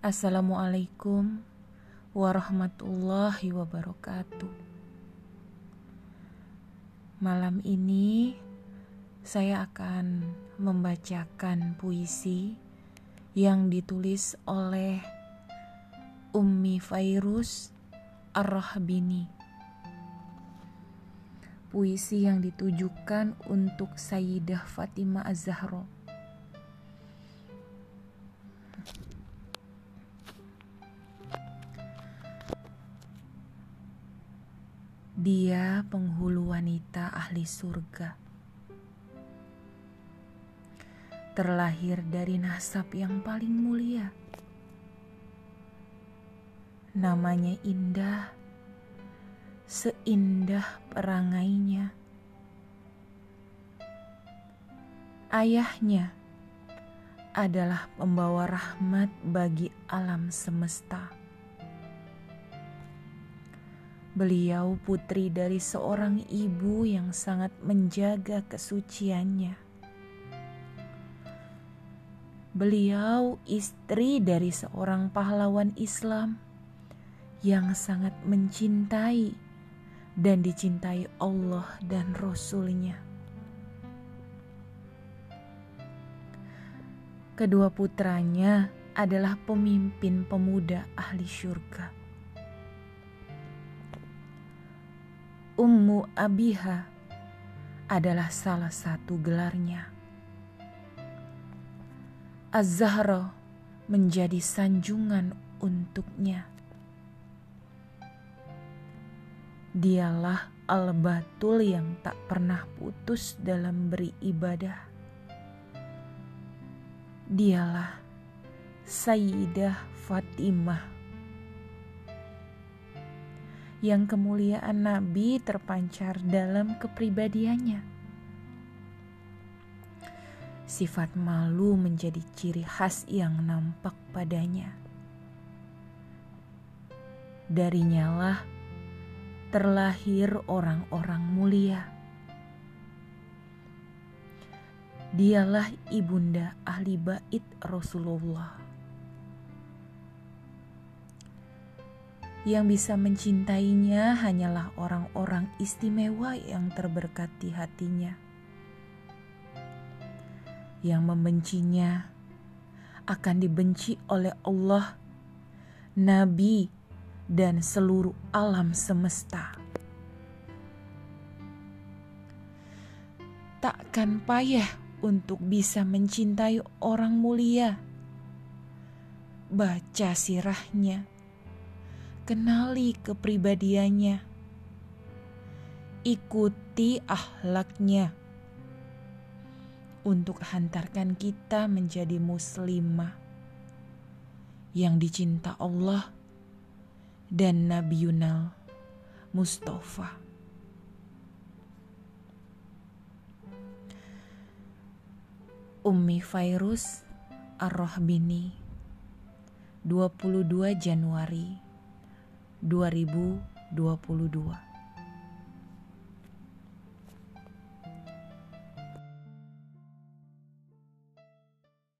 Assalamualaikum warahmatullahi wabarakatuh. Malam ini saya akan membacakan puisi yang ditulis oleh Ummi Fairuz Ar-Rahbini. Puisi yang ditujukan untuk Sayyidah Fatimah Az-Zahra Dia penghulu wanita ahli surga. Terlahir dari nasab yang paling mulia. Namanya indah, seindah perangainya. Ayahnya adalah pembawa rahmat bagi alam semesta Beliau putri dari seorang ibu yang sangat menjaga kesuciannya. Beliau istri dari seorang pahlawan Islam yang sangat mencintai dan dicintai Allah dan Rasul-Nya. Kedua putranya adalah pemimpin pemuda ahli syurga. Ummu Abiha adalah salah satu gelarnya. Az-Zahra menjadi sanjungan untuknya. Dialah al-batul yang tak pernah putus dalam beribadah. Dialah Sayyidah Fatimah yang kemuliaan Nabi terpancar dalam kepribadiannya. Sifat malu menjadi ciri khas yang nampak padanya. Darinya lah terlahir orang-orang mulia. Dialah ibunda ahli bait Rasulullah. Yang bisa mencintainya hanyalah orang-orang istimewa yang terberkati hatinya. Yang membencinya akan dibenci oleh Allah, Nabi, dan seluruh alam semesta. Takkan payah untuk bisa mencintai orang mulia. Baca sirahnya kenali kepribadiannya, ikuti ahlaknya untuk hantarkan kita menjadi muslimah yang dicinta Allah dan Nabi Yunal Mustafa. Ummi Fairuz Ar-Rahbini 22 Januari 2022